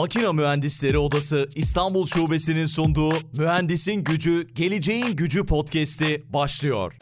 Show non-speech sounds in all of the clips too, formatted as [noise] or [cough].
Makina Mühendisleri Odası İstanbul Şubesi'nin sunduğu Mühendisin Gücü, Geleceğin Gücü podcast'i başlıyor.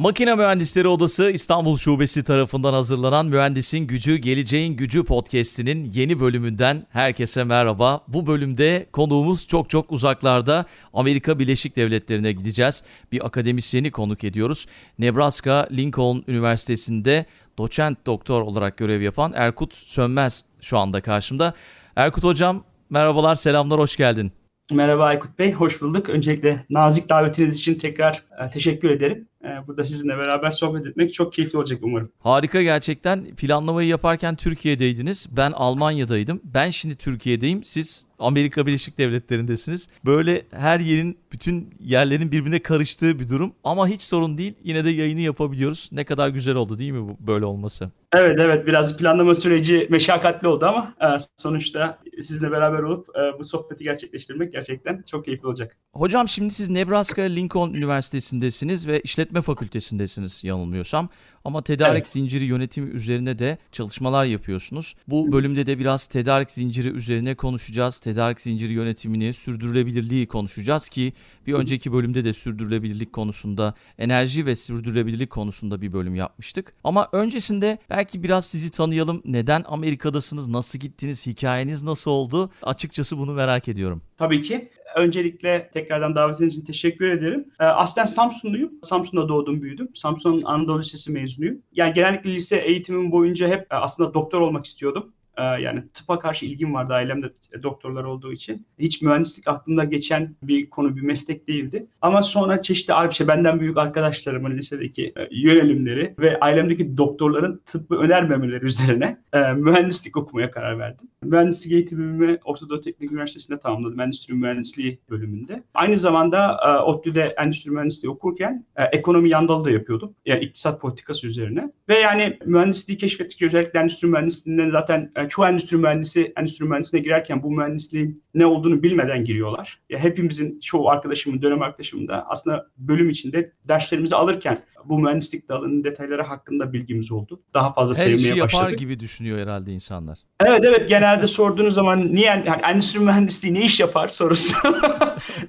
Makine Mühendisleri Odası İstanbul Şubesi tarafından hazırlanan Mühendisin Gücü, Geleceğin Gücü podcast'inin yeni bölümünden herkese merhaba. Bu bölümde konuğumuz çok çok uzaklarda Amerika Birleşik Devletleri'ne gideceğiz. Bir akademisyeni konuk ediyoruz. Nebraska Lincoln Üniversitesi'nde doçent doktor olarak görev yapan Erkut Sönmez şu anda karşımda. Erkut Hocam merhabalar, selamlar, hoş geldin. Merhaba Aykut Bey, hoş bulduk. Öncelikle nazik davetiniz için tekrar e, teşekkür ederim. E, burada sizinle beraber sohbet etmek çok keyifli olacak umarım. Harika gerçekten. Planlamayı yaparken Türkiye'deydiniz. Ben Almanya'daydım. Ben şimdi Türkiye'deyim. Siz Amerika Birleşik Devletleri'ndesiniz. Böyle her yerin, bütün yerlerin birbirine karıştığı bir durum. Ama hiç sorun değil. Yine de yayını yapabiliyoruz. Ne kadar güzel oldu değil mi bu böyle olması? Evet evet biraz planlama süreci meşakkatli oldu ama e, sonuçta sizinle beraber olup e, bu sohbeti gerçekleştirmek gerçekten çok keyifli olacak. Hocam şimdi siz Nebraska Lincoln Üniversitesi'ndesiniz ve işletme fakültesindesiniz yanılmıyorsam. Ama tedarik evet. zinciri yönetimi üzerine de çalışmalar yapıyorsunuz. Bu bölümde de biraz tedarik zinciri üzerine konuşacağız. Tedarik zinciri yönetimini, sürdürülebilirliği konuşacağız ki bir önceki bölümde de sürdürülebilirlik konusunda, enerji ve sürdürülebilirlik konusunda bir bölüm yapmıştık. Ama öncesinde belki biraz sizi tanıyalım. Neden Amerika'dasınız? Nasıl gittiniz? Hikayeniz nasıl oldu? Açıkçası bunu merak ediyorum. Tabii ki. Öncelikle tekrardan davetiniz için teşekkür ederim. Ee, aslen Samsunluyum. Samsun'da doğdum, büyüdüm. Samsun Anadolu Lisesi mezunuyum. Yani genellikle lise eğitimim boyunca hep e, aslında doktor olmak istiyordum. Ee, yani tıpa karşı ilgim vardı ailemde doktorlar olduğu için. Hiç mühendislik aklımda geçen bir konu, bir meslek değildi. Ama sonra çeşitli işte benden büyük arkadaşlarımın lisedeki e, yönelimleri ve ailemdeki doktorların tıbbı önermemeleri üzerine e, mühendislik okumaya karar verdim. Mühendislik eğitimimi Orta Teknik Üniversitesi'nde tamamladım. Endüstri Mühendisliği bölümünde. Aynı zamanda e, ODTÜ'de Endüstri Mühendisliği okurken ekonomi yan dalı da yapıyordum. Yani iktisat politikası üzerine. Ve yani mühendisliği keşfettik. Özellikle endüstri mühendisliğinden zaten çoğu endüstri mühendisi endüstri mühendisliğine girerken bu mühendisliğin ne olduğunu bilmeden giriyorlar. Ya hepimizin çoğu arkadaşımın, dönem arkadaşımın da aslında bölüm içinde derslerimizi alırken bu mühendislik dalının detayları hakkında bilgimiz oldu. Daha fazla Her sevmeye başladık. Her işi yapar gibi düşünüyor herhalde insanlar. Evet evet genelde sorduğunuz zaman niye yani endüstri mühendisliği ne iş yapar sorusu. [laughs]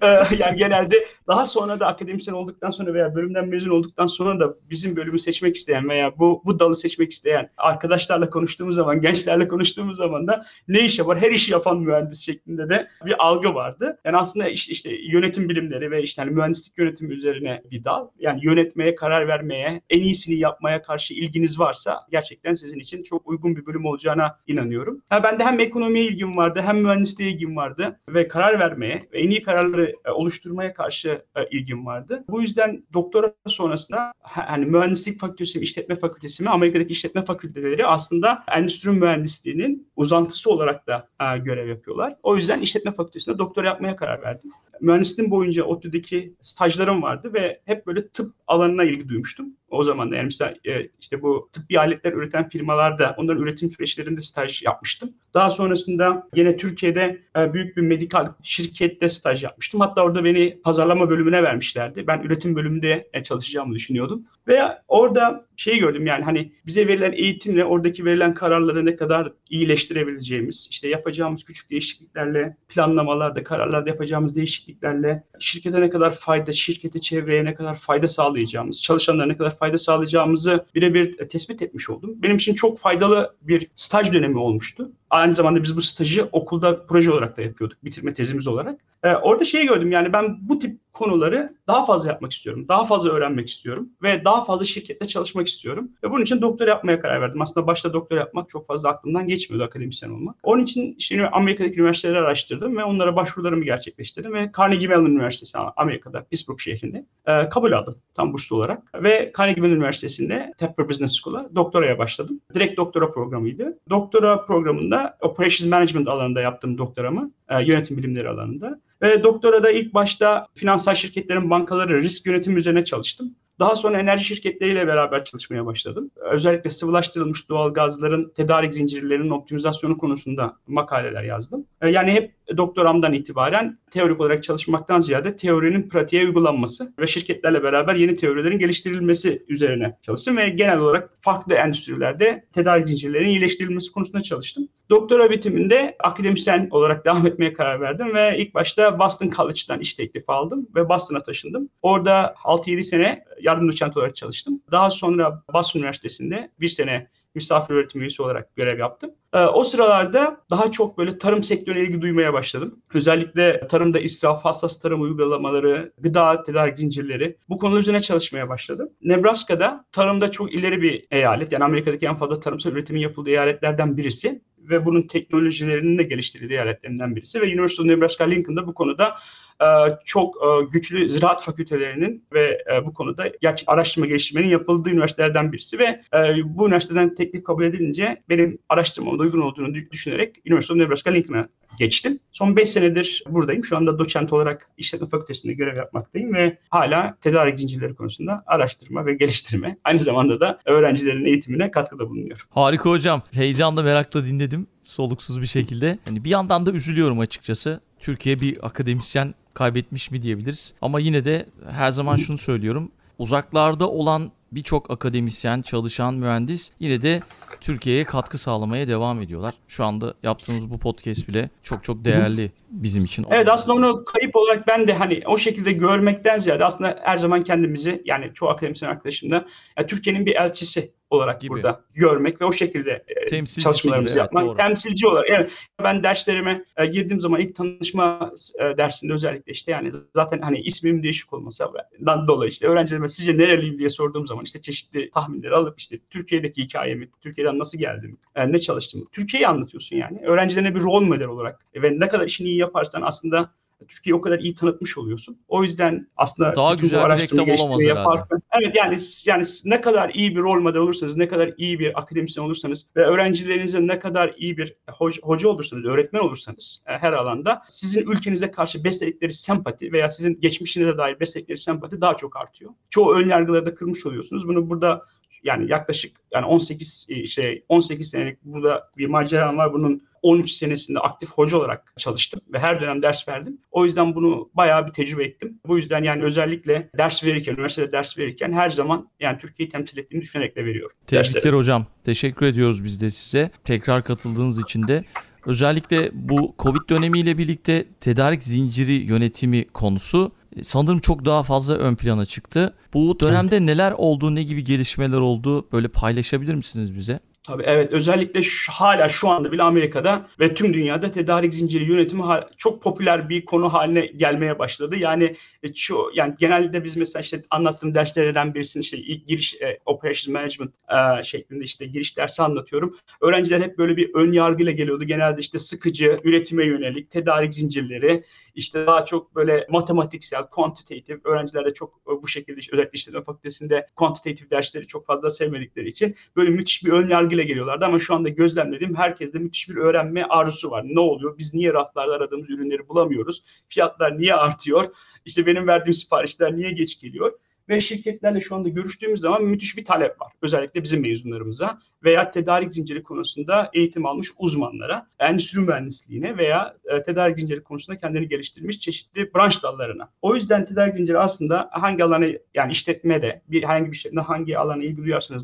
Ee, yani genelde daha sonra da akademisyen olduktan sonra veya bölümden mezun olduktan sonra da bizim bölümü seçmek isteyen veya bu bu dalı seçmek isteyen arkadaşlarla konuştuğumuz zaman, gençlerle konuştuğumuz zaman da ne iş yapar? Her işi yapan mühendis şeklinde de bir algı vardı. Yani aslında işte, işte yönetim bilimleri ve işte hani mühendislik yönetimi üzerine bir dal. Yani yönetmeye, karar vermeye, en iyisini yapmaya karşı ilginiz varsa gerçekten sizin için çok uygun bir bölüm olacağına inanıyorum. Ha, ben de hem ekonomiye ilgim vardı, hem mühendisliğe ilgim vardı ve karar vermeye ve en iyi kararları e, oluşturmaya karşı e, ilgim vardı. Bu yüzden doktora sonrasında hani mühendislik fakültesi işletme fakültesi mi, Amerika'daki işletme fakülteleri aslında endüstri mühendisliğinin uzantısı olarak da e, görev yapıyorlar. O yüzden işletme fakültesinde doktora yapmaya karar verdim. Mühendisliğim boyunca ODTÜ'deki stajlarım vardı ve hep böyle tıp alanına ilgi duymuştum. O zaman da yani mesela e, işte bu tıbbi aletler üreten firmalarda onların üretim süreçlerinde staj yapmıştım. Daha sonrasında yine Türkiye'de e, büyük bir medikal şirkette staj yapmıştım. Hatta orada beni pazarlama bölümüne vermişlerdi. Ben üretim bölümünde e, çalışacağımı düşünüyordum. Ve orada şey gördüm yani hani bize verilen eğitimle oradaki verilen kararları ne kadar iyileştirebileceğimiz, işte yapacağımız küçük değişikliklerle, planlamalarda, kararlarda yapacağımız değişikliklerle şirkete ne kadar fayda, şirkete, çevreye ne kadar fayda sağlayacağımız, çalışanlara ne kadar fayda sağlayacağımızı birebir tespit etmiş oldum. Benim için çok faydalı bir staj dönemi olmuştu. Aynı zamanda biz bu stajı okulda proje olarak da yapıyorduk, bitirme tezimiz olarak. Ee, orada şey gördüm yani ben bu tip konuları daha fazla yapmak istiyorum. Daha fazla öğrenmek istiyorum ve daha fazla şirkette çalışmak istiyorum. Ve bunun için doktor yapmaya karar verdim. Aslında başta doktor yapmak çok fazla aklımdan geçmiyordu akademisyen olmak. Onun için işte Amerika'daki üniversiteleri araştırdım ve onlara başvurularımı gerçekleştirdim ve Carnegie Mellon Üniversitesi Amerika'da Pittsburgh şehrinde e, kabul aldım tam burslu olarak ve Carnegie Mellon Üniversitesi'nde Tepper Business School'a doktoraya başladım. Direkt doktora programıydı. Doktora programında Operations Management alanında yaptım doktoramı. E, yönetim bilimleri alanında. Ve doktora da ilk başta finansal şirketlerin bankaları risk yönetimi üzerine çalıştım. Daha sonra enerji şirketleriyle beraber çalışmaya başladım. Özellikle sıvılaştırılmış doğal gazların tedarik zincirlerinin optimizasyonu konusunda makaleler yazdım. Yani hep doktoramdan itibaren teorik olarak çalışmaktan ziyade teorinin pratiğe uygulanması ve şirketlerle beraber yeni teorilerin geliştirilmesi üzerine çalıştım ve genel olarak farklı endüstrilerde tedarik zincirlerinin iyileştirilmesi konusunda çalıştım. Doktora bitiminde akademisyen olarak [laughs] devam etmeye karar verdim ve ilk başta Boston College'dan iş teklifi aldım ve Boston'a taşındım. Orada 6-7 sene yardım doçent olarak çalıştım. Daha sonra Boston Üniversitesi'nde bir sene misafir öğretim üyesi olarak görev yaptım. Ee, o sıralarda daha çok böyle tarım sektörüne ilgi duymaya başladım. Özellikle tarımda israf, hassas tarım uygulamaları, gıda tedarik zincirleri bu konu üzerine çalışmaya başladım. Nebraska'da tarımda çok ileri bir eyalet. Yani Amerika'daki en fazla tarımsal üretimin yapıldığı eyaletlerden birisi ve bunun teknolojilerinin de geliştirildiği eyaletlerinden birisi ve University of Nebraska Lincoln'da bu konuda çok e, güçlü ziraat fakültelerinin ve e, bu konuda araştırma geliştirmenin yapıldığı üniversitelerden birisi ve bu üniversiteden teklif kabul edilince benim araştırmamda uygun olduğunu düşünerek University of Nebraska Lincoln'a geçtim. Son 5 senedir buradayım. Şu anda doçent olarak işletme fakültesinde görev yapmaktayım ve hala tedarik zincirleri konusunda araştırma ve geliştirme. Aynı zamanda da öğrencilerin eğitimine katkıda bulunuyorum. Harika hocam. Heyecanla merakla dinledim soluksuz bir şekilde. Yani bir yandan da üzülüyorum açıkçası. Türkiye bir akademisyen kaybetmiş mi diyebiliriz. Ama yine de her zaman şunu söylüyorum. Uzaklarda olan birçok akademisyen, çalışan mühendis yine de Türkiye'ye katkı sağlamaya devam ediyorlar. Şu anda yaptığımız bu podcast bile çok çok değerli bizim için. Evet aslında onu kayıp olarak ben de hani o şekilde görmekten ziyade aslında her zaman kendimizi yani çoğu akademisyen arkadaşımda yani Türkiye'nin bir elçisi olarak gibi. burada görmek ve o şekilde e, çalışmalarımızı gibi, yapmak. Evet, temsilci olarak. Evet, ben derslerime e, girdiğim zaman ilk tanışma e, dersinde özellikle işte yani zaten hani ismim değişik olmasından dolayı işte öğrencilerime sizce nereliyim diye sorduğum zaman işte çeşitli tahminleri alıp işte Türkiye'deki hikayemi, Türkiye'den nasıl geldim, ne çalıştım. Türkiye'yi anlatıyorsun yani. Öğrencilerine bir rol model olarak ve ne kadar işini iyi yaparsan aslında Türkiye'yi o kadar iyi tanıtmış oluyorsun. O yüzden aslında daha güzel bir reklam olamaz yaparken, Evet yani yani ne kadar iyi bir rol model olursanız, ne kadar iyi bir akademisyen olursanız ve öğrencilerinize ne kadar iyi bir hoca, hoca olursanız, öğretmen olursanız e, her alanda sizin ülkenize karşı besledikleri sempati veya sizin geçmişinize dair besledikleri sempati daha çok artıyor. Çoğu ön yargıları da kırmış oluyorsunuz. Bunu burada yani yaklaşık yani 18 şey 18 senelik burada bir maceram var. Bunun 13 senesinde aktif hoca olarak çalıştım ve her dönem ders verdim. O yüzden bunu bayağı bir tecrübe ettim. Bu yüzden yani özellikle ders verirken, üniversitede ders verirken her zaman yani Türkiye'yi temsil ettiğimi düşünerek de veriyorum. Tebrikler derslere. hocam. Teşekkür ediyoruz biz de size. Tekrar katıldığınız için de. Özellikle bu Covid dönemiyle birlikte tedarik zinciri yönetimi konusu e, sanırım çok daha fazla ön plana çıktı. Bu dönemde neler oldu, ne gibi gelişmeler oldu böyle paylaşabilir misiniz bize? Tabii evet özellikle şu, hala şu anda bile Amerika'da ve tüm dünyada tedarik zinciri yönetimi çok popüler bir konu haline gelmeye başladı. Yani e, şu yani genelde biz mesela işte anlattığım derslerden birisini işte giriş e, Operations Management e, şeklinde işte giriş dersi anlatıyorum. Öğrenciler hep böyle bir ön yargıyla geliyordu. Genelde işte sıkıcı, üretime yönelik, tedarik zincirleri, işte daha çok böyle matematiksel, quantitative öğrenciler de çok e, bu şekilde işte, özellikle işletme fakültesinde quantitative dersleri çok fazla sevmedikleri için böyle müthiş bir ön yargıyla geliyorlardı ama şu anda gözlemlediğim herkeste müthiş bir öğrenme arzusu var. Ne oluyor? Biz niye raflarda aradığımız ürünleri bulamıyoruz? Fiyatlar niye artıyor? İşte benim verdiğim siparişler niye geç geliyor? Ve şirketlerle şu anda görüştüğümüz zaman müthiş bir talep var. Özellikle bizim mezunlarımıza veya tedarik zinciri konusunda eğitim almış uzmanlara, endüstri mühendisliğine veya e, tedarik zinciri konusunda kendini geliştirmiş çeşitli branş dallarına. O yüzden tedarik zinciri aslında hangi alana yani işletmede bir herhangi bir işletme hangi alana ilgi duyarsanız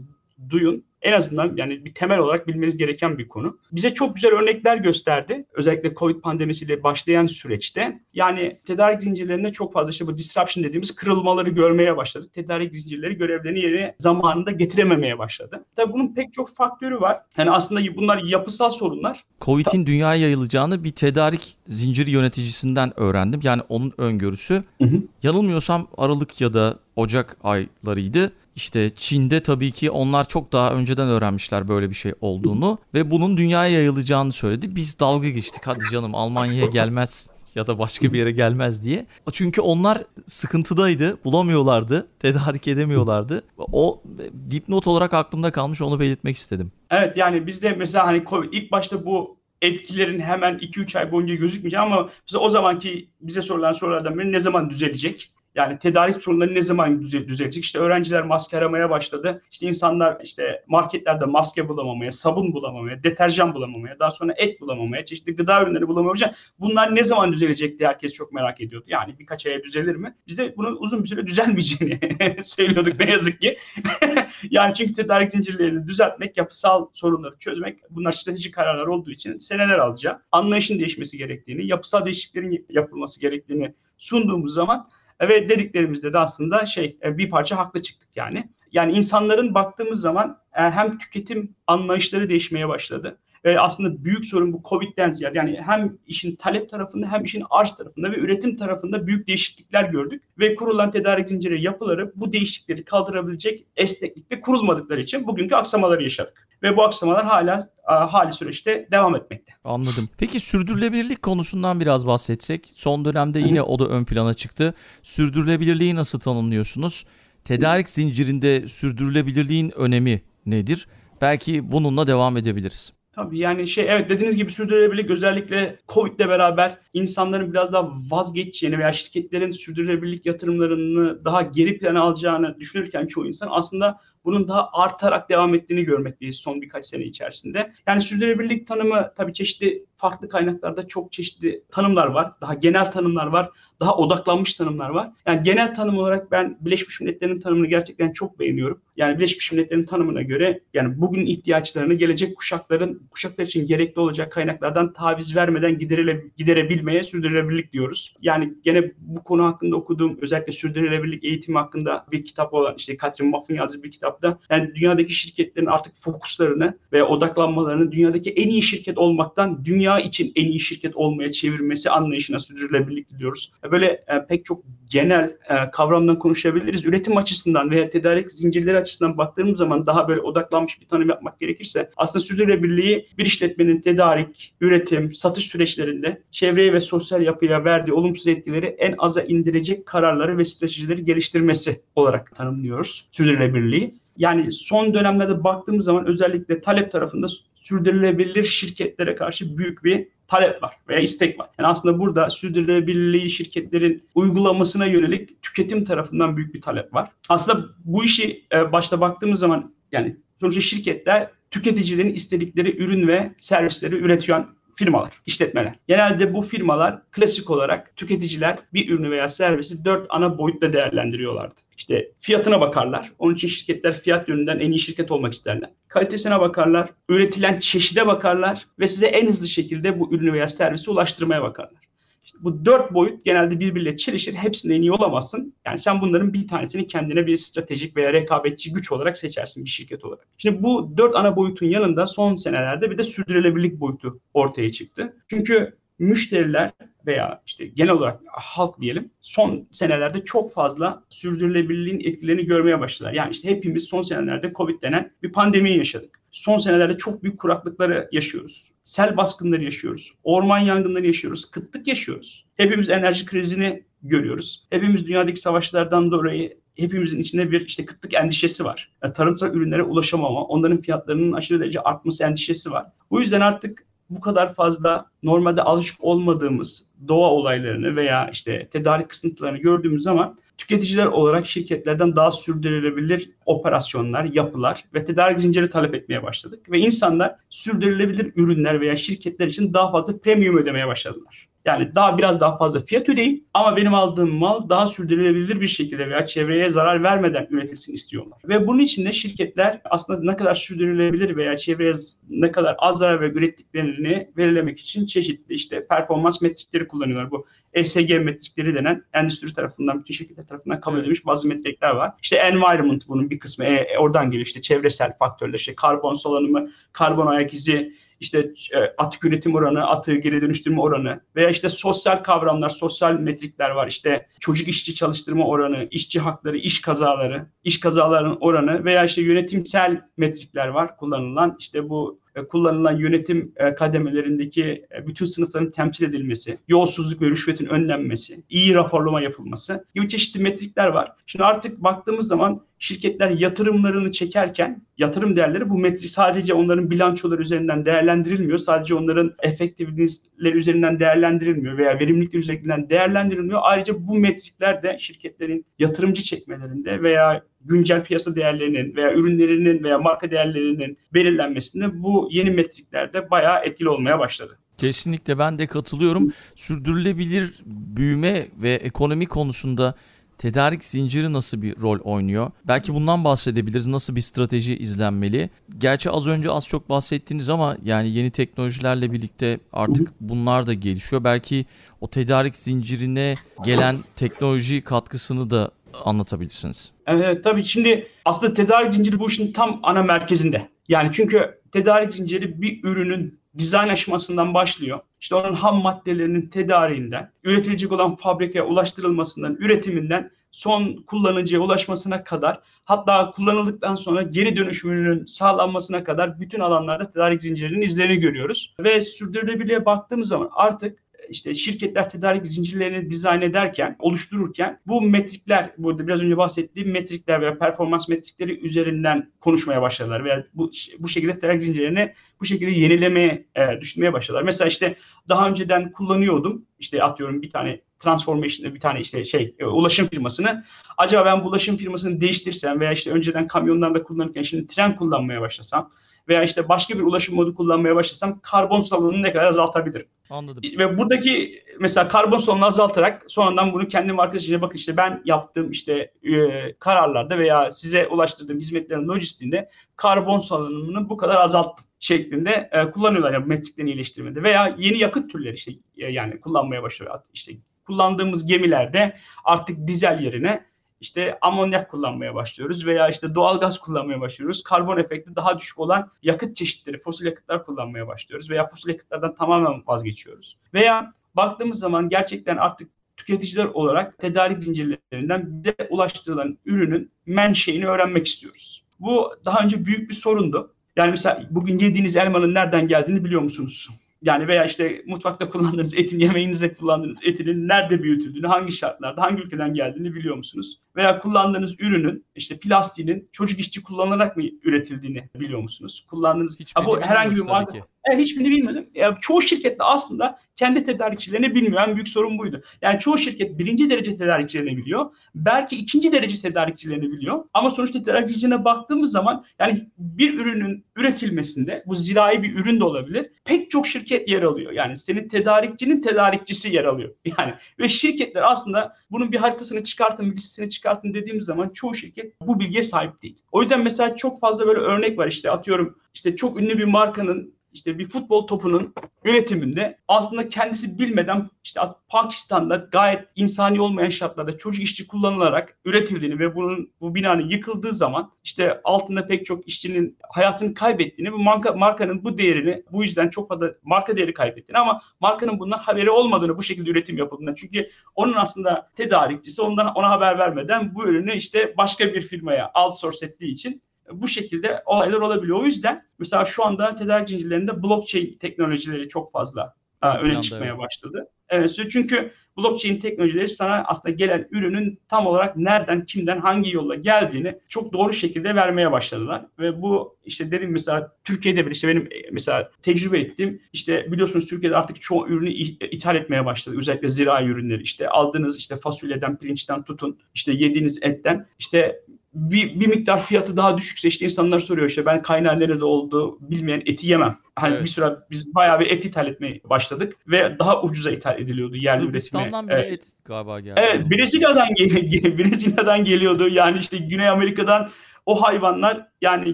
duyun. En azından yani bir temel olarak bilmeniz gereken bir konu. Bize çok güzel örnekler gösterdi. Özellikle Covid pandemisiyle başlayan süreçte. Yani tedarik zincirlerinde çok fazla işte bu disruption dediğimiz kırılmaları görmeye başladık. Tedarik zincirleri görevlerini yerine zamanında getirememeye başladı. Tabii bunun pek çok faktörü var. Yani aslında bunlar yapısal sorunlar. Covid'in dünyaya yayılacağını bir tedarik zinciri yöneticisinden öğrendim. Yani onun öngörüsü. Hı hı. Yanılmıyorsam Aralık ya da Ocak aylarıydı. İşte Çin'de tabii ki onlar çok daha önceden öğrenmişler böyle bir şey olduğunu ve bunun dünyaya yayılacağını söyledi. Biz dalga geçtik hadi canım Almanya'ya gelmez ya da başka bir yere gelmez diye. Çünkü onlar sıkıntıdaydı, bulamıyorlardı, tedarik edemiyorlardı. O dipnot olarak aklımda kalmış onu belirtmek istedim. Evet yani bizde mesela hani COVID ilk başta bu etkilerin hemen 2-3 ay boyunca gözükmeyeceği ama mesela o zamanki bize sorulan sorulardan biri ne zaman düzelecek? Yani tedarik sorunları ne zaman düzelecek? İşte öğrenciler maske aramaya başladı. İşte insanlar işte marketlerde maske bulamamaya, sabun bulamamaya, deterjan bulamamaya, daha sonra et bulamamaya, çeşitli gıda ürünleri bulamamaya. Bunlar ne zaman düzelecek diye herkes çok merak ediyordu. Yani birkaç aya düzelir mi? Biz de bunun uzun bir süre düzelmeyeceğini [laughs] söylüyorduk ne yazık ki. [laughs] yani çünkü tedarik zincirlerini düzeltmek, yapısal sorunları çözmek bunlar stratejik kararlar olduğu için seneler alacak. Anlayışın değişmesi gerektiğini, yapısal değişikliklerin yapılması gerektiğini sunduğumuz zaman ve dediklerimizde de aslında şey e, bir parça haklı çıktık yani. Yani insanların baktığımız zaman e, hem tüketim anlayışları değişmeye başladı. Ve aslında büyük sorun bu Covid'den ziyade yani hem işin talep tarafında hem işin arz tarafında ve üretim tarafında büyük değişiklikler gördük. Ve kurulan tedarik zinciri yapıları bu değişiklikleri kaldırabilecek esneklikte kurulmadıkları için bugünkü aksamaları yaşadık. Ve bu aksamalar hala hali süreçte devam etmekte. Anladım. Peki sürdürülebilirlik konusundan biraz bahsetsek. Son dönemde yine o da ön plana çıktı. Sürdürülebilirliği nasıl tanımlıyorsunuz? Tedarik zincirinde sürdürülebilirliğin önemi nedir? Belki bununla devam edebiliriz. Tabii yani şey evet dediğiniz gibi sürdürülebilirlik özellikle Covid'le beraber insanların biraz daha vazgeçeceğini veya şirketlerin sürdürülebilirlik yatırımlarını daha geri plana alacağını düşünürken çoğu insan aslında bunun daha artarak devam ettiğini görmekteyiz son birkaç sene içerisinde. Yani sürdürülebilirlik tanımı tabii çeşitli farklı kaynaklarda çok çeşitli tanımlar var. Daha genel tanımlar var. Daha odaklanmış tanımlar var. Yani genel tanım olarak ben Birleşmiş Milletler'in tanımını gerçekten çok beğeniyorum. Yani Birleşmiş Milletler'in tanımına göre yani bugün ihtiyaçlarını gelecek kuşakların kuşaklar için gerekli olacak kaynaklardan taviz vermeden giderile, giderebilmeye sürdürülebilirlik diyoruz. Yani gene bu konu hakkında okuduğum özellikle sürdürülebilirlik eğitimi hakkında bir kitap olan işte Catherine Moff'un yazdığı bir kitapta yani dünyadaki şirketlerin artık fokuslarını ve odaklanmalarını dünyadaki en iyi şirket olmaktan dünya için en iyi şirket olmaya çevirmesi anlayışına sürdürülebilirlik diyoruz. Böyle e, pek çok genel e, kavramdan konuşabiliriz. Üretim açısından veya tedarik zincirleri açısından baktığımız zaman daha böyle odaklanmış bir tanım yapmak gerekirse aslında sürdürülebilirliği bir işletmenin tedarik, üretim, satış süreçlerinde çevreye ve sosyal yapıya verdiği olumsuz etkileri en aza indirecek kararları ve stratejileri geliştirmesi olarak tanımlıyoruz sürdürülebilirliği. Yani son dönemlerde baktığımız zaman özellikle talep tarafında sürdürülebilir şirketlere karşı büyük bir talep var veya istek var. Yani aslında burada sürdürülebilirliği şirketlerin uygulamasına yönelik tüketim tarafından büyük bir talep var. Aslında bu işi e, başta baktığımız zaman yani sonuçta şirketler tüketicilerin istedikleri ürün ve servisleri üretiyor firmalar, işletmeler. Genelde bu firmalar klasik olarak tüketiciler bir ürünü veya servisi dört ana boyutta değerlendiriyorlardı. İşte fiyatına bakarlar. Onun için şirketler fiyat yönünden en iyi şirket olmak isterler. Kalitesine bakarlar, üretilen çeşide bakarlar ve size en hızlı şekilde bu ürünü veya servisi ulaştırmaya bakarlar. İşte bu dört boyut genelde birbiriyle çelişir. Hepsinde en iyi olamazsın. Yani sen bunların bir tanesini kendine bir stratejik veya rekabetçi güç olarak seçersin bir şirket olarak. Şimdi bu dört ana boyutun yanında son senelerde bir de sürdürülebilirlik boyutu ortaya çıktı. Çünkü müşteriler veya işte genel olarak halk diyelim son senelerde çok fazla sürdürülebilirliğin etkilerini görmeye başladılar. Yani işte hepimiz son senelerde Covid denen bir pandemi yaşadık. Son senelerde çok büyük kuraklıkları yaşıyoruz. Sel baskınları yaşıyoruz. Orman yangınları yaşıyoruz. Kıtlık yaşıyoruz. Hepimiz enerji krizini görüyoruz. Hepimiz dünyadaki savaşlardan dolayı hepimizin içinde bir işte kıtlık endişesi var. Yani tarımsal ürünlere ulaşamama, onların fiyatlarının aşırı derece artması endişesi var. Bu yüzden artık bu kadar fazla normalde alışık olmadığımız doğa olaylarını veya işte tedarik kısıntılarını gördüğümüz zaman tüketiciler olarak şirketlerden daha sürdürülebilir operasyonlar, yapılar ve tedarik zinciri talep etmeye başladık. Ve insanlar sürdürülebilir ürünler veya şirketler için daha fazla premium ödemeye başladılar. Yani daha biraz daha fazla fiyat ödeyeyim ama benim aldığım mal daha sürdürülebilir bir şekilde veya çevreye zarar vermeden üretilsin istiyorlar. Ve bunun için de şirketler aslında ne kadar sürdürülebilir veya çevreye ne kadar az zarar ve ürettiklerini belirlemek için çeşitli işte performans metrikleri kullanıyorlar. Bu ESG metrikleri denen endüstri tarafından, bütün şirketler tarafından kabul edilmiş bazı metrikler var. İşte environment bunun bir kısmı. E, oradan geliyor işte çevresel faktörler, işte karbon salınımı, karbon ayak izi, işte e, atık üretim oranı, atığı geri dönüştürme oranı veya işte sosyal kavramlar, sosyal metrikler var. İşte çocuk işçi çalıştırma oranı, işçi hakları, iş kazaları, iş kazalarının oranı veya işte yönetimsel metrikler var kullanılan. İşte bu e, kullanılan yönetim e, kademelerindeki bütün sınıfların temsil edilmesi, yolsuzluk ve rüşvetin önlenmesi, iyi raporlama yapılması gibi çeşitli metrikler var. Şimdi artık baktığımız zaman şirketler yatırımlarını çekerken yatırım değerleri bu metrik sadece onların bilançoları üzerinden değerlendirilmiyor. Sadece onların efektivlikleri üzerinden değerlendirilmiyor veya verimlilikleri üzerinden değerlendirilmiyor. Ayrıca bu metrikler de şirketlerin yatırımcı çekmelerinde veya güncel piyasa değerlerinin veya ürünlerinin veya marka değerlerinin belirlenmesinde bu yeni metriklerde bayağı etkili olmaya başladı. Kesinlikle ben de katılıyorum. Sürdürülebilir büyüme ve ekonomi konusunda tedarik zinciri nasıl bir rol oynuyor? Belki bundan bahsedebiliriz. Nasıl bir strateji izlenmeli? Gerçi az önce az çok bahsettiniz ama yani yeni teknolojilerle birlikte artık bunlar da gelişiyor. Belki o tedarik zincirine gelen teknoloji katkısını da anlatabilirsiniz. Evet tabii şimdi aslında tedarik zinciri bu işin tam ana merkezinde. Yani çünkü tedarik zinciri bir ürünün dizayn aşamasından başlıyor. İşte onun ham maddelerinin tedariğinden, üretilecek olan fabrikaya ulaştırılmasından, üretiminden son kullanıcıya ulaşmasına kadar hatta kullanıldıktan sonra geri dönüşümünün sağlanmasına kadar bütün alanlarda tedarik zincirinin izlerini görüyoruz. Ve sürdürülebilirliğe baktığımız zaman artık işte şirketler tedarik zincirlerini dizayn ederken, oluştururken bu metrikler, burada biraz önce bahsettiğim metrikler veya performans metrikleri üzerinden konuşmaya başladılar veya bu, bu şekilde tedarik zincirlerini bu şekilde yenilemeye, e, düşünmeye başladılar. Mesela işte daha önceden kullanıyordum, işte atıyorum bir tane transformation'da bir tane işte şey e, ulaşım firmasını. Acaba ben bu ulaşım firmasını değiştirsem veya işte önceden kamyonlarda kullanırken şimdi tren kullanmaya başlasam veya işte başka bir ulaşım modu kullanmaya başlasam karbon salınımını ne kadar azaltabilirim? Anladım. Ve buradaki mesela karbon salınımını azaltarak sonradan bunu kendi markasına bakın işte ben yaptığım işte e, kararlarda veya size ulaştırdığım hizmetlerin lojistiğinde karbon salınımını bu kadar azalttım şeklinde e, kullanıyorlar yani metriklerini iyileştirmede veya yeni yakıt türleri işte e, yani kullanmaya başlıyor işte kullandığımız gemilerde artık dizel yerine işte amonyak kullanmaya başlıyoruz veya işte doğal gaz kullanmaya başlıyoruz. Karbon efekti daha düşük olan yakıt çeşitleri, fosil yakıtlar kullanmaya başlıyoruz veya fosil yakıtlardan tamamen vazgeçiyoruz. Veya baktığımız zaman gerçekten artık tüketiciler olarak tedarik zincirlerinden bize ulaştırılan ürünün menşeini öğrenmek istiyoruz. Bu daha önce büyük bir sorundu. Yani mesela bugün yediğiniz elmanın nereden geldiğini biliyor musunuz? Yani veya işte mutfakta kullandığınız etin, yemeğinizde kullandığınız etinin nerede büyütüldüğünü, hangi şartlarda, hangi ülkeden geldiğini biliyor musunuz? Veya kullandığınız ürünün, işte plastiğinin çocuk işçi kullanılarak mı üretildiğini biliyor musunuz? Kullandığınız, ha, bu herhangi bir marka. Evet, hiçbirini bilmedim. Ya, çoğu şirkette aslında kendi tedarikçilerini bilmiyor. En büyük sorun buydu. Yani çoğu şirket birinci derece tedarikçilerini biliyor. Belki ikinci derece tedarikçilerini biliyor. Ama sonuçta tedarikçilerine baktığımız zaman yani bir ürünün üretilmesinde bu zirai bir ürün de olabilir. Pek çok şirket yer alıyor. Yani senin tedarikçinin tedarikçisi yer alıyor. [laughs] Yani ve şirketler aslında bunun bir haritasını çıkartın, bir listesini çıkartın dediğimiz zaman çoğu şirket bu bilgiye sahip değil. O yüzden mesela çok fazla böyle örnek var işte atıyorum işte çok ünlü bir markanın işte bir futbol topunun üretiminde aslında kendisi bilmeden işte Pakistan'da gayet insani olmayan şartlarda çocuk işçi kullanılarak üretildiğini ve bunun bu binanın yıkıldığı zaman işte altında pek çok işçinin hayatını kaybettiğini bu marka, markanın bu değerini bu yüzden çok fazla marka değeri kaybettiğini ama markanın bundan haberi olmadığını bu şekilde üretim yapıldığını çünkü onun aslında tedarikçisi ondan ona haber vermeden bu ürünü işte başka bir firmaya outsource ettiği için bu şekilde olaylar olabiliyor. O yüzden mesela şu anda tedarik zincirlerinde blockchain teknolojileri çok fazla e, öne çıkmaya evet. başladı. Evet, çünkü blockchain teknolojileri sana aslında gelen ürünün tam olarak nereden, kimden, hangi yolla geldiğini çok doğru şekilde vermeye başladılar. Ve bu işte dedim mesela Türkiye'de bile işte benim e, mesela tecrübe ettiğim işte biliyorsunuz Türkiye'de artık çoğu ürünü i- ithal etmeye başladı. Özellikle zirai ürünleri işte aldığınız işte fasulyeden, pirinçten tutun işte yediğiniz etten işte bir, bir miktar fiyatı daha düşükse işte insanlar soruyor işte ben kaynağı nerede olduğu bilmeyen eti yemem. Hani Evet. bir süre biz bayağı bir et ithal etmeye başladık ve daha ucuza ithal ediliyordu yerli Sırbistan'dan üretime. bile Evet. et galiba geldi. Evet, Brezilya'dan gel- Brezilya'dan geliyordu. Yani işte Güney Amerika'dan o hayvanlar yani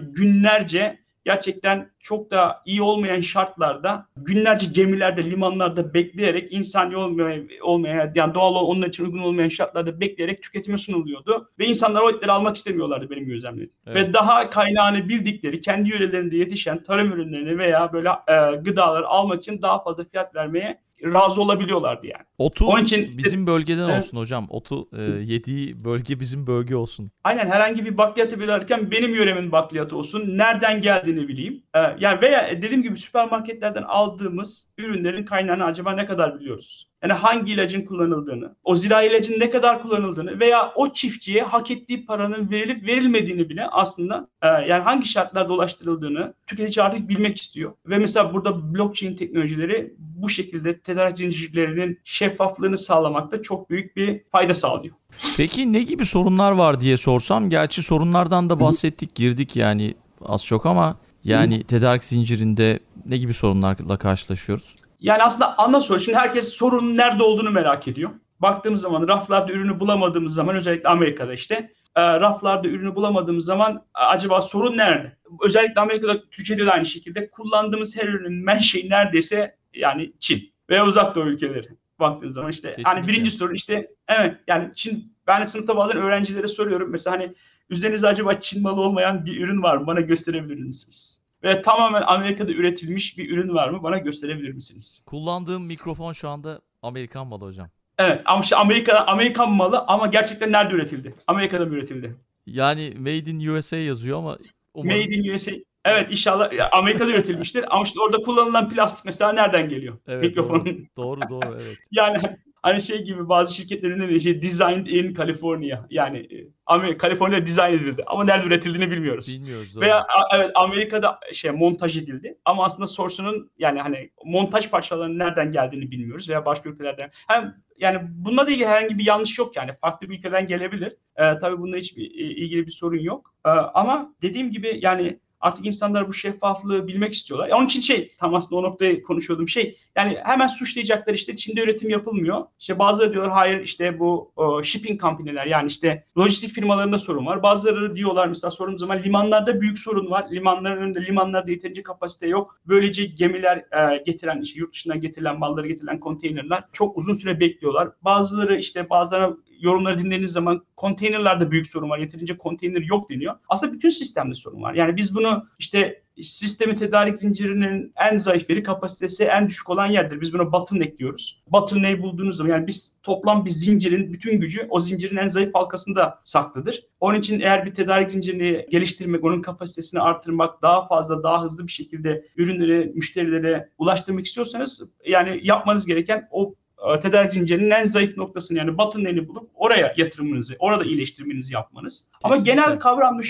günlerce gerçekten çok da iyi olmayan şartlarda günlerce gemilerde, limanlarda bekleyerek insani olmayan, olmayan yani doğal onlar için uygun olmayan şartlarda bekleyerek tüketime sunuluyordu. Ve insanlar o etleri almak istemiyorlardı benim gözlemlediğim. Evet. Ve daha kaynağını bildikleri, kendi yörelerinde yetişen tarım ürünlerini veya böyle e, gıdaları almak için daha fazla fiyat vermeye razı olabiliyorlardı yani. Otu Onun için- bizim bölgeden Evet. olsun hocam. Otu e, yediği bölge bizim bölge olsun. Aynen herhangi bir bakliyatı bilirken benim yöremin bakliyatı olsun. Nereden geldiğini bileyim. Ee, yani veya dediğim gibi süpermarketlerden aldığımız ürünlerin kaynağını acaba ne kadar biliyoruz? Yani hangi ilacın kullanıldığını, o zira ilacın ne kadar kullanıldığını veya o çiftçiye hak ettiği paranın verilip verilmediğini bile aslında e, yani hangi şartlarda ulaştırıldığını tüketici artık bilmek istiyor. Ve mesela burada blockchain teknolojileri bu şekilde tedarik zincirlerinin şeffaflığını sağlamakta çok büyük bir fayda sağlıyor. Peki ne gibi sorunlar var diye sorsam, gerçi sorunlardan da bahsettik, girdik yani az çok ama yani tedarik zincirinde ne gibi sorunlarla karşılaşıyoruz? Yani aslında ana soru. Şimdi herkes sorunun nerede olduğunu merak ediyor. Baktığımız zaman raflarda ürünü bulamadığımız zaman özellikle Amerika'da işte e, raflarda ürünü bulamadığımız zaman e, acaba sorun nerede? Özellikle Amerika'da, Türkiye'de de aynı şekilde kullandığımız her ürünün menşei neredeyse yani Çin veya uzak doğu ülkeleri. Baktığınız zaman işte Kesinlikle. hani birinci sorun işte evet yani şimdi ben sınıfta bazen öğrencilere soruyorum mesela hani üzerinizde acaba Çin malı olmayan bir ürün var mı? Bana gösterebilir misiniz? Ve tamamen Amerika'da üretilmiş bir ürün var mı? Bana gösterebilir misiniz? Kullandığım mikrofon şu anda Amerikan malı hocam. Evet ama işte Amerika Amerikan malı ama gerçekten nerede üretildi? Amerika'da mı üretildi? Yani Made in USA yazıyor ama umarım Made in USA. Evet inşallah Amerika'da üretilmiştir ama işte orada kullanılan plastik mesela nereden geliyor? evet, Mikrofonun. doğru, doğru doğru evet. [laughs] Yani hani şey gibi bazı şirketlerin de şey designed in California. Yani e, Amerika Kaliforniya'da dizayn edildi ama nerede üretildiğini bilmiyoruz. Bilmiyoruz. Veya a- evet Amerika'da şey montaj edildi ama aslında source'unun yani hani montaj parçalarının nereden geldiğini bilmiyoruz veya başka ülkelerden. Hem yani bununla da ilgili herhangi bir yanlış yok yani farklı bir ülkeden gelebilir. Ee, tabii bununla hiçbir e, ilgili bir sorun yok. Ee, ama dediğim gibi yani artık insanlar bu şeffaflığı bilmek istiyorlar. Onun için şey tam aslında o noktayı konuşuyordum şey yani hemen suçlayacaklar işte Çin'de üretim yapılmıyor. İşte bazıları diyorlar hayır işte bu o, shipping company'ler yani işte lojistik firmalarında sorun var. Bazıları diyorlar mesela sorun zaman limanlarda büyük sorun var. Limanların önünde limanlarda yeterince kapasite yok. Böylece gemiler e, getiren işte yurt dışından getirilen malları getirilen konteynerler çok uzun süre bekliyorlar. Bazıları işte bazılarına yorumları dinlediğiniz zaman konteynerlerde büyük sorun var. Yeterince konteyner yok deniyor. Aslında bütün sistemde sorun var. Yani biz bunu işte sistemi tedarik zincirinin en zayıf yeri kapasitesi en düşük olan yerdir. Biz buna bottleneck diyoruz. Bottleneck'i bulduğunuz zaman yani biz toplam bir zincirin bütün gücü o zincirin en zayıf halkasında saklıdır. Onun için eğer bir tedarik zincirini geliştirmek, onun kapasitesini artırmak, daha fazla, daha hızlı bir şekilde ürünleri müşterilere ulaştırmak istiyorsanız yani yapmanız gereken o tedarik zincirinin en zayıf noktasını yani bottleneck'i bulup oraya yatırımınızı, orada iyileştirmenizi yapmanız. Ama Kesinlikle. genel kavramda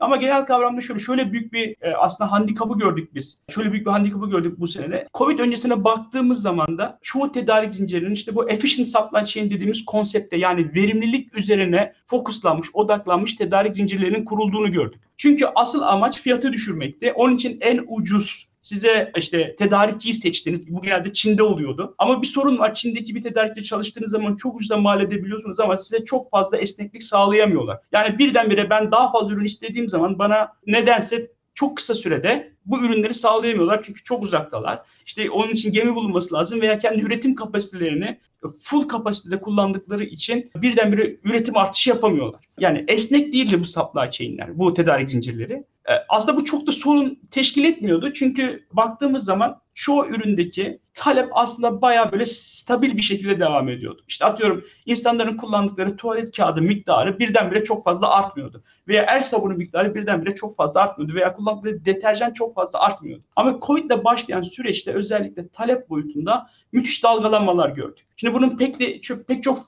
ama genel kavramda şöyle şöyle büyük bir e, aslında handikapı gördük biz. Şöyle büyük bir handikapı gördük bu senede. Covid öncesine baktığımız zaman da çoğu tedarik zincirinin işte bu efficient supply chain dediğimiz konsepte yani verimlilik üzerine fokuslanmış, odaklanmış tedarik zincirlerinin kurulduğunu gördük. Çünkü asıl amaç fiyatı düşürmekti. Onun için en ucuz size işte tedarikçiyi seçtiniz. Bu genelde Çin'de oluyordu. Ama bir sorun var. Çin'deki bir tedarikçi çalıştığınız zaman çok ucuza mal edebiliyorsunuz ama size çok fazla esneklik sağlayamıyorlar. Yani birdenbire ben daha fazla ürün istediğim zaman bana nedense çok kısa sürede bu ürünleri sağlayamıyorlar çünkü çok uzaktalar. İşte onun için gemi bulunması lazım veya kendi üretim kapasitelerini full kapasitede kullandıkları için birdenbire üretim artışı yapamıyorlar. Yani esnek değildi bu supply chain'ler, bu tedarik zincirleri. Ee, Aslında bu çok da sorun teşkil etmiyordu. Çünkü baktığımız zaman çoğu üründeki talep aslında bayağı böyle stabil bir şekilde devam ediyordu. İşte atıyorum insanların kullandıkları tuvalet kağıdı miktarı birdenbire çok fazla artmıyordu. Veya el sabunu miktarı birdenbire çok fazla artmıyordu. Veya kullandıkları deterjan çok fazla artmıyordu. Ama Covid ile başlayan süreçte özellikle talep boyutunda müthiş dalgalanmalar gördük. Şimdi bunun pek de pek çok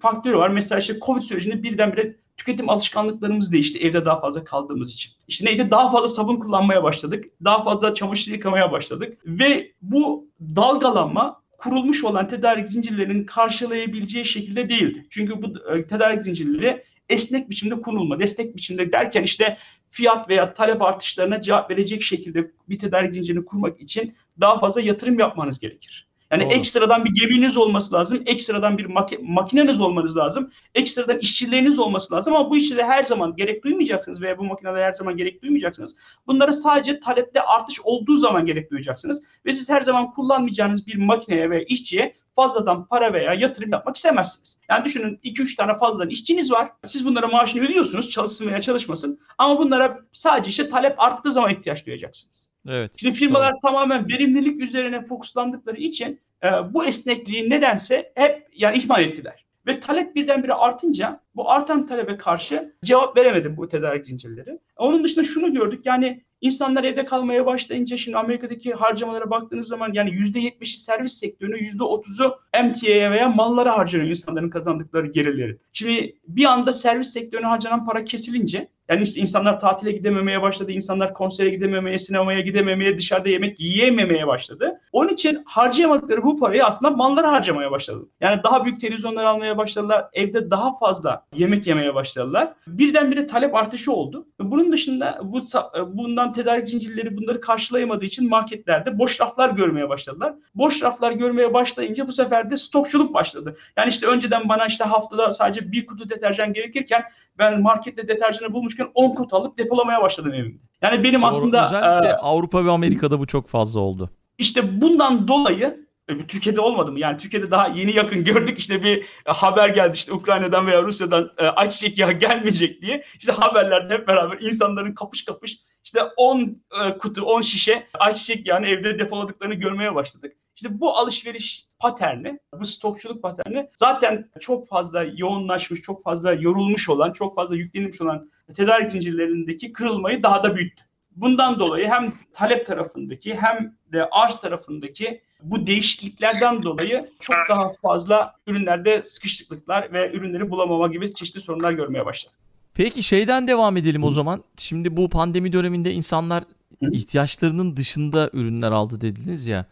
faktörü var. Mesela işte Covid sürecinde birdenbire tüketim alışkanlıklarımız değişti evde daha fazla kaldığımız için. İşte neydi? Daha fazla sabun kullanmaya başladık. Daha fazla çamaşır yıkamaya başladık. Ve bu dalgalanma kurulmuş olan tedarik zincirlerinin karşılayabileceği şekilde değildi. Çünkü bu e, tedarik zincirleri esnek biçimde kurulma, destek biçimde derken işte fiyat veya talep artışlarına cevap verecek şekilde bir tedarik zincirini kurmak için daha fazla yatırım yapmanız gerekir. Yani Doğru. ekstradan bir geminiz olması lazım, ekstradan bir mak- makineniz olmanız lazım, ekstradan işçileriniz olması lazım ama bu işçilere her zaman gerek duymayacaksınız veya bu makinelere her zaman gerek duymayacaksınız. Bunlara sadece talepte artış olduğu zaman gerek duyacaksınız ve siz her zaman kullanmayacağınız bir makineye veya işçiye fazladan para veya yatırım yapmak istemezsiniz. Yani düşünün 2-3 tane fazladan işçiniz var. Siz bunlara maaşını ödüyorsunuz çalışsın veya çalışmasın ama bunlara sadece işte talep arttığı zaman ihtiyaç duyacaksınız. Evet. Şimdi firmalar tamamen verimlilik üzerine fokuslandıkları için e, bu esnekliği nedense hep yani ihmal ettiler. Ve talep birdenbire artınca bu artan talebe karşı cevap veremedi bu tedarik zincirleri. Onun dışında şunu gördük yani İnsanlar evde kalmaya başlayınca şimdi Amerika'daki harcamalara baktığınız zaman yani %70'i servis sektörüne %30'u emtiaya veya mallara harcanıyor insanların kazandıkları gelirleri. Şimdi bir anda servis sektörüne harcanan para kesilince yani işte insanlar tatile gidememeye başladı, insanlar konsere gidememeye, sinemaya gidememeye, dışarıda yemek yiyememeye başladı. Onun için harcayamadıkları bu parayı aslında mallara harcamaya başladı. Yani daha büyük televizyonlar almaya başladılar, evde daha fazla yemek yemeye başladılar. Birdenbire talep artışı oldu. Bunun dışında bu bundan tedarik zincirleri bunları karşılayamadığı için marketlerde boş raflar görmeye başladılar. Boş raflar görmeye başlayınca bu sefer de stokçuluk başladı. Yani işte önceden bana işte haftada sadece bir kutu deterjan gerekirken ben markette deterjanı bulmuşken 10 kutu alıp depolamaya başladım evimde. Yani benim Doğru, aslında özellikle e, Avrupa ve Amerika'da bu çok fazla oldu. işte bundan dolayı e, Türkiye'de olmadı mı? Yani Türkiye'de daha yeni yakın gördük işte bir haber geldi işte Ukrayna'dan veya Rusya'dan e, ayçiçek yağı [laughs] gelmeyecek diye. İşte haberlerde hep beraber insanların kapış kapış işte 10 e, kutu 10 şişe ayçiçek yağını evde depoladıklarını görmeye başladık. İşte bu alışveriş paterni, bu stokçuluk paterni zaten çok fazla yoğunlaşmış, çok fazla yorulmuş olan, çok fazla yüklenmiş olan tedarik zincirlerindeki kırılmayı daha da büyüttü. Bundan dolayı hem talep tarafındaki hem de arz tarafındaki bu değişikliklerden dolayı çok daha fazla ürünlerde sıkışıklıklar ve ürünleri bulamama gibi çeşitli sorunlar görmeye başladık. Peki şeyden devam edelim o zaman. Şimdi bu pandemi döneminde insanlar ihtiyaçlarının dışında ürünler aldı dediniz ya.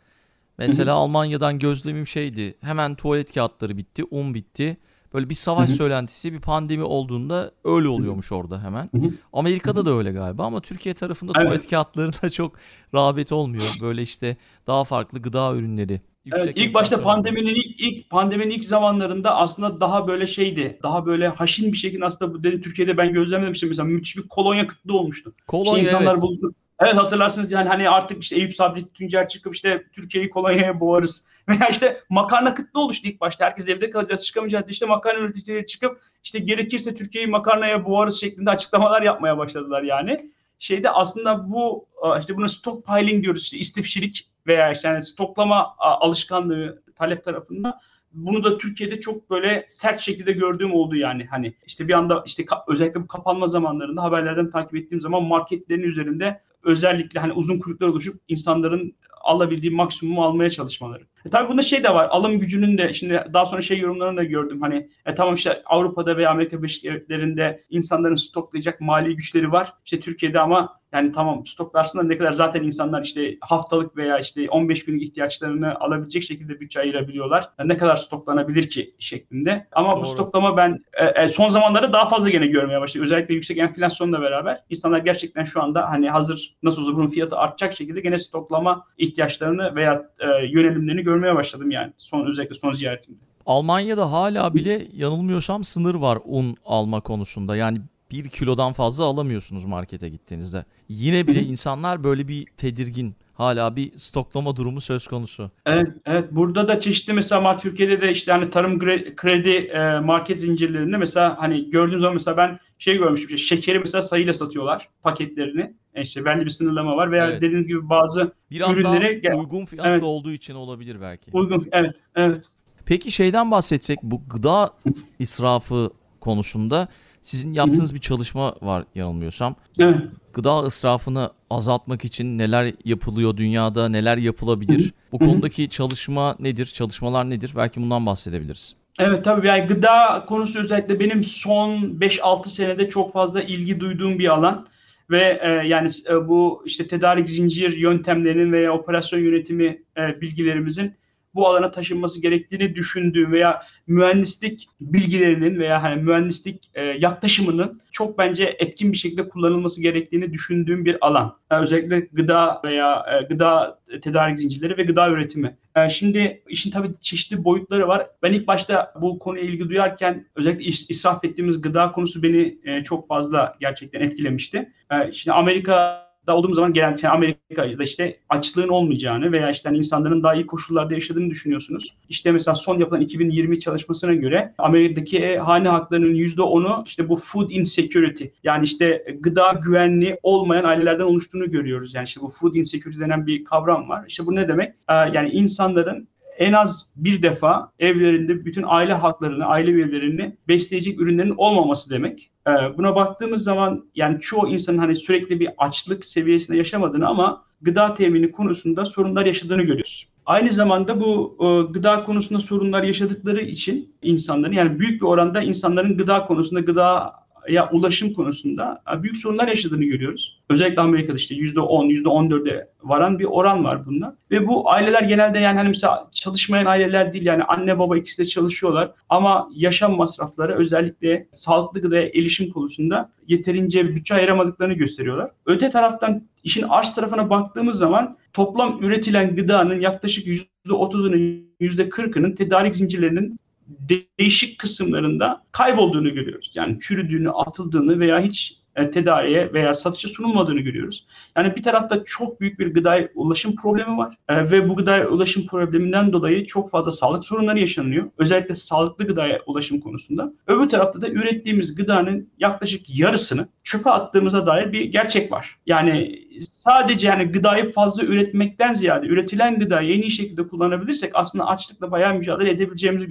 Mesela Almanya'dan gözlemim şeydi. Hemen tuvalet kağıtları bitti, un bitti. Böyle bir savaş söylentisi, bir pandemi olduğunda öyle oluyormuş orada hemen. Amerika'da da öyle galiba ama Türkiye tarafında Evet. tuvalet kağıtlarına çok [laughs] rağbet olmuyor. Böyle işte daha farklı gıda ürünleri. Evet, yüksek ilk başta pandeminin ilk, ilk pandeminin ilk zamanlarında aslında daha böyle şeydi. Daha böyle haşin bir şekilde aslında bu dedi Türkiye'de ben gözlemlemiştim mesela müthiş bir kolonya kıtlığı olmuştu. Kolonya İşte insanlar evet. buldu. Evet hatırlarsınız yani hani artık işte Eyüp Sabri Tuncer çıkıp işte Türkiye'yi kolonyaya boğarız. [laughs] Veya işte makarna kıtlığı oluştu ilk başta. Herkes evde kalacağız çıkamayacağız işte makarna üreticileri çıkıp işte gerekirse Türkiye'yi makarnaya boğarız şeklinde açıklamalar yapmaya başladılar yani. Şeyde aslında bu işte bunu stockpiling diyoruz işte istifşirik veya işte yani stoklama alışkanlığı talep tarafından bunu da Türkiye'de çok böyle sert şekilde gördüğüm oldu yani hani işte bir anda işte özellikle bu kapanma zamanlarında haberlerden takip ettiğim zaman marketlerin üzerinde özellikle hani uzun kuyruklar oluşup insanların alabildiği maksimumu almaya çalışmaları. E tabii bunda şey de var. Alım gücünün de şimdi daha sonra şey yorumlarını da gördüm. Hani e tamam işte Avrupa'da veya Amerika Birleşik Devletleri'nde insanların stoklayacak mali güçleri var. İşte Türkiye'de ama yani tamam stoklarsın da ne kadar zaten insanlar işte haftalık veya işte 15 günlük ihtiyaçlarını alabilecek şekilde bütçe ayırabiliyorlar. Yani ne kadar stoklanabilir ki şeklinde. Ama Doğru. bu stoklama ben e, e, son zamanlarda daha fazla gene görmeye başladım. Özellikle yüksek enflasyonla beraber insanlar gerçekten şu anda hani hazır nasıl olsa bunun fiyatı artacak şekilde gene stoklama ihtiyaçlarını veya e, yönelimlerini görmeye başladım yani. Son özellikle son ziyaretimde. Almanya'da hala bile yanılmıyorsam sınır var un alma konusunda. Yani bir kilodan fazla alamıyorsunuz markete gittiğinizde. Yine bile [laughs] insanlar böyle bir tedirgin. Hala bir stoklama durumu söz konusu. Evet, evet. Burada da çeşitli mesela Türkiye'de de işte hani tarım kredi e, market zincirlerinde mesela hani gördüğüm zaman mesela ben şey görmüştüm. işte şekeri mesela sayıyla satıyorlar paketlerini. E işte belli bir sınırlama var veya Evet. dediğiniz gibi bazı Biraz Ürünleri daha uygun fiyatlı Evet. olduğu için olabilir belki. uygun evet evet. Peki şeyden bahsetsek bu gıda israfı konusunda sizin yaptığınız bir çalışma var yanılmıyorsam. Evet. Gıda israfını azaltmak için neler yapılıyor dünyada, neler yapılabilir? Bu konudaki çalışma nedir? Çalışmalar nedir? Belki bundan bahsedebiliriz. Evet tabii yani gıda konusu özellikle benim son 5-6 senede çok fazla ilgi duyduğum bir alan ve e, yani e, bu işte tedarik zincir yöntemlerinin veya operasyon yönetimi e, bilgilerimizin bu alana taşınması gerektiğini düşündüğüm veya mühendislik bilgilerinin veya hani mühendislik e, yaklaşımının çok bence etkin bir şekilde kullanılması gerektiğini düşündüğüm bir alan. Yani özellikle gıda veya e, gıda tedarik zincirleri ve gıda üretimi. E, şimdi işin tabii çeşitli boyutları var. Ben ilk başta bu konuya ilgi duyarken özellikle is- israf ettiğimiz gıda konusu beni e, çok fazla gerçekten etkilemişti. E, şimdi Amerika da olduğum zaman genelde Amerika'da işte açlığın olmayacağını veya işte hani insanların daha iyi koşullarda yaşadığını düşünüyorsunuz. İşte mesela son yapılan 2020 çalışmasına göre Amerika'daki e, hane haklarının %10'u işte bu food insecurity yani işte gıda güvenliği olmayan ailelerden oluştuğunu görüyoruz. Yani işte bu food insecurity denen bir kavram var. İşte bu ne demek? Ee, yani insanların en az bir defa evlerinde bütün aile haklarını, aile üyelerini besleyecek ürünlerin olmaması demek. E, buna baktığımız zaman yani çoğu insanın hani sürekli bir açlık seviyesinde yaşamadığını ama gıda temini konusunda sorunlar yaşadığını görüyoruz. Aynı zamanda bu e, gıda konusunda sorunlar yaşadıkları için insanların yani büyük bir oranda insanların gıda konusunda gıda ya ulaşım konusunda büyük sorunlar yaşadığını görüyoruz. Özellikle Amerika'da işte %10, %14'e varan bir oran var bunda. Ve bu aileler genelde yani hani mesela çalışmayan aileler değil yani anne baba ikisi de çalışıyorlar ama yaşam masrafları özellikle sağlıklı gıdaya erişim konusunda yeterince bütçe ayıramadıklarını gösteriyorlar. Öte taraftan işin arz tarafına baktığımız zaman toplam üretilen gıdanın yaklaşık %30'unun %40'ının tedarik zincirlerinin değişik kısımlarında kaybolduğunu görüyoruz. Yani çürüdüğünü, atıldığını veya hiç e, tedariye veya satışa sunulmadığını görüyoruz. Yani bir tarafta çok büyük bir gıda ulaşım problemi var e, ve bu gıda ulaşım probleminden dolayı çok fazla sağlık sorunları yaşanıyor. Özellikle sağlıklı gıdaya ulaşım konusunda. Öbür tarafta da ürettiğimiz gıdanın yaklaşık yarısını çöpe attığımıza dair bir gerçek var. Yani sadece yani gıdayı fazla üretmekten ziyade üretilen gıdayı en iyi şekilde kullanabilirsek aslında açlıkla bayağı mücadele edebileceğimizi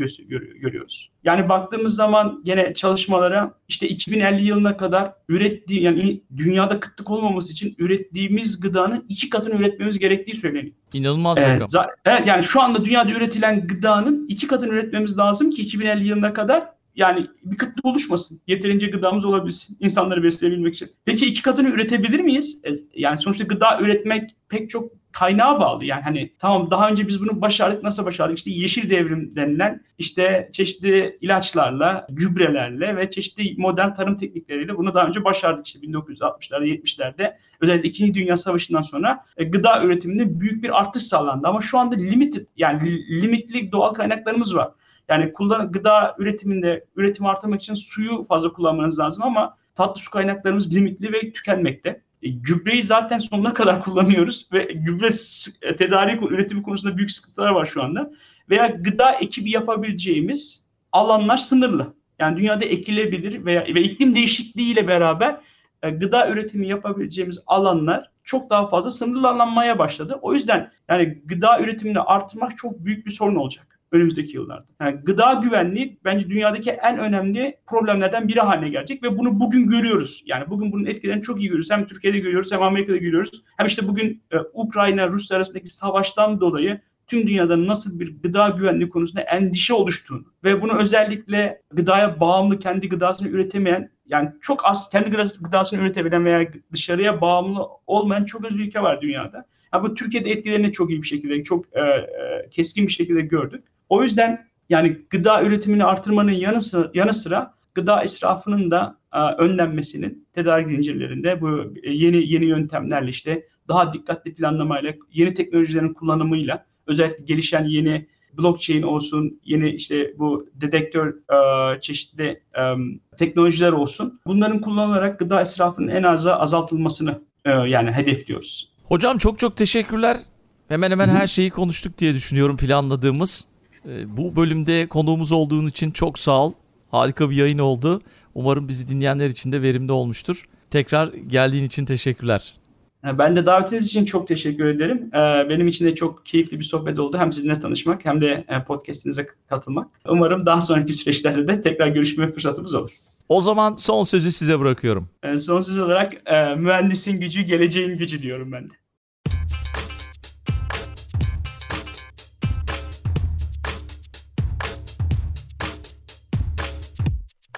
görüyoruz. Yani baktığımız zaman gene çalışmalara işte 2050 yılına kadar ürettiği yani dünyada kıtlık olmaması için ürettiğimiz gıdanın iki katını üretmemiz gerektiği söyleniyor. İnanılmaz evet, rakam. Evet, yani şu anda dünyada üretilen gıdanın iki katını üretmemiz lazım ki 2050 yılına kadar yani bir kıtlık oluşmasın. Yeterince gıdamız olabilsin insanları besleyebilmek için. Peki iki katını üretebilir miyiz? E, yani sonuçta gıda üretmek pek çok kaynağa bağlı. Yani hani tamam daha önce biz bunu başardık. Nasıl başardık? İşte yeşil devrim denilen işte çeşitli ilaçlarla, gübrelerle ve çeşitli modern tarım teknikleriyle bunu daha önce başardık. İşte 1960'larda, 70'lerde özellikle 2. Dünya Savaşı'ndan sonra e, gıda üretiminde büyük bir artış sağlandı. Ama şu anda limited yani limitli doğal kaynaklarımız var. Yani kullan gıda üretiminde üretim arttırmak için suyu fazla kullanmanız lazım ama tatlı su kaynaklarımız limitli ve tükenmekte. E, gübreyi zaten sonuna kadar [laughs] kullanıyoruz ve gübre e, tedarik üretimi konusunda büyük sıkıntılar var şu anda. Veya gıda ekibi yapabileceğimiz alanlar sınırlı. Yani dünyada ekilebilir veya ve iklim değişikliğiyle beraber e, gıda üretimi yapabileceğimiz alanlar çok daha fazla sınırlanmaya başladı. O yüzden yani gıda üretimini artırmak çok büyük bir sorun olacak önümüzdeki yıllarda. Yani gıda güvenliği bence dünyadaki en önemli problemlerden biri haline gelecek ve bunu bugün görüyoruz. Yani bugün bunun etkilerini çok iyi görüyoruz. Hem Türkiye'de görüyoruz hem Amerika'da görüyoruz. Hem işte bugün e, Ukrayna Rusya arasındaki savaştan dolayı tüm dünyada nasıl bir gıda güvenliği konusunda endişe oluştuğunu ve bunu özellikle gıdaya bağımlı kendi gıdasını üretemeyen yani çok az kendi gıdasını üretebilen veya dışarıya bağımlı olmayan çok az ülke var dünyada. Yani bu Türkiye'de etkilerini çok iyi bir şekilde, çok e, e, keskin bir şekilde gördük. O yüzden yani gıda üretimini artırmanın yanı sıra, yanı sıra gıda israfının da e, önlenmesinin tedarik zincirlerinde bu e, yeni yeni yöntemlerle işte daha dikkatli planlamayla, yeni teknolojilerin kullanımıyla özellikle gelişen yeni blockchain olsun, yeni işte bu dedektör e, çeşitli e, teknolojiler olsun. Bunların kullanılarak gıda israfının en aza azaltılmasını e, yani hedefliyoruz. Hocam çok çok teşekkürler. Hemen hemen her şeyi konuştuk diye düşünüyorum planladığımız. Ee, bu bölümde konuğumuz olduğun için çok sağ ol. Harika bir yayın oldu. Umarım bizi dinleyenler için de verimli olmuştur. Tekrar geldiğin için teşekkürler. Ben de davetiniz için çok teşekkür ederim. Ee, benim için de çok keyifli bir sohbet oldu. Hem sizinle tanışmak hem de e, podcastinize katılmak. Umarım daha sonraki süreçlerde de tekrar görüşme fırsatımız olur. O zaman son sözü size bırakıyorum. Ee, son söz olarak e, mühendisin gücü geleceğin gücü diyorum ben de.